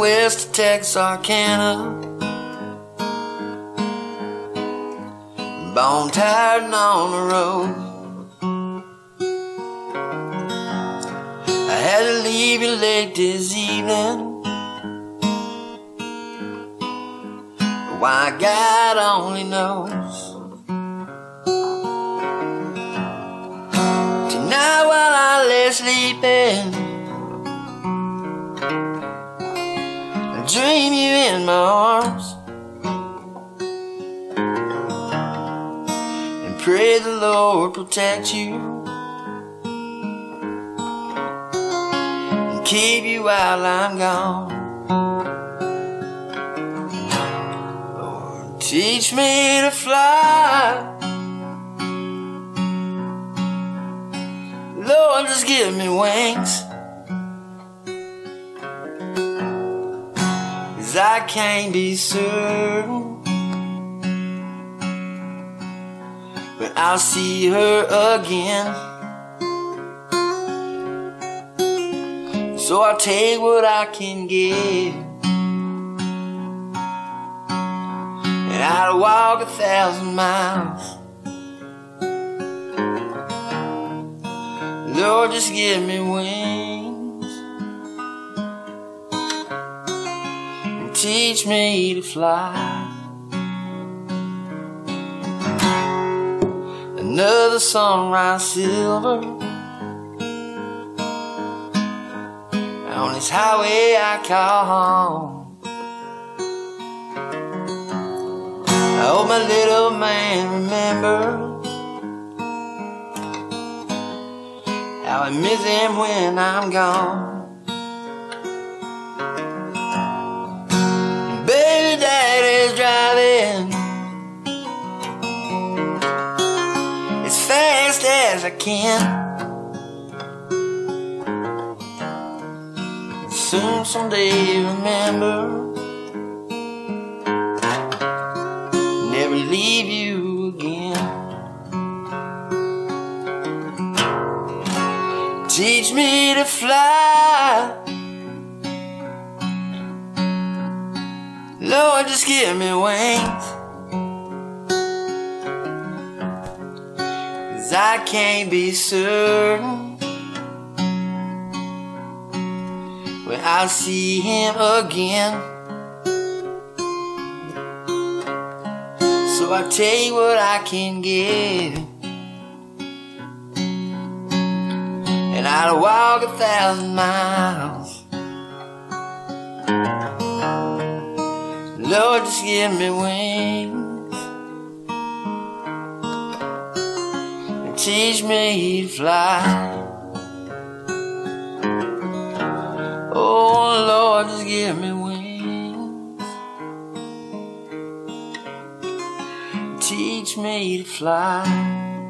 west of Texarkana. Bone tired and on the road. I had to leave you late this evening. Why God only knows. Tonight while I lay sleeping, dream you in my arms. And pray the Lord protect you. And keep you while I'm gone. Lord, teach me to fly. Lord, just give me wings. Cause I can't be certain when I'll see her again. So I'll take what I can get. And I'll walk a thousand miles. Lord, just give me wings teach me to fly. Another sunrise silver on this highway I call home. I hope my little man remembers. How I miss him when I'm gone. Fast as I can. Soon someday remember never leave you again. Teach me to fly. Lord, just give me wings. Cause I can't be certain when I'll see him again. So I take what I can get. and I'll walk a thousand miles. Lord, just give me wings teach me to fly. Oh Lord, just give me wings, teach me to fly.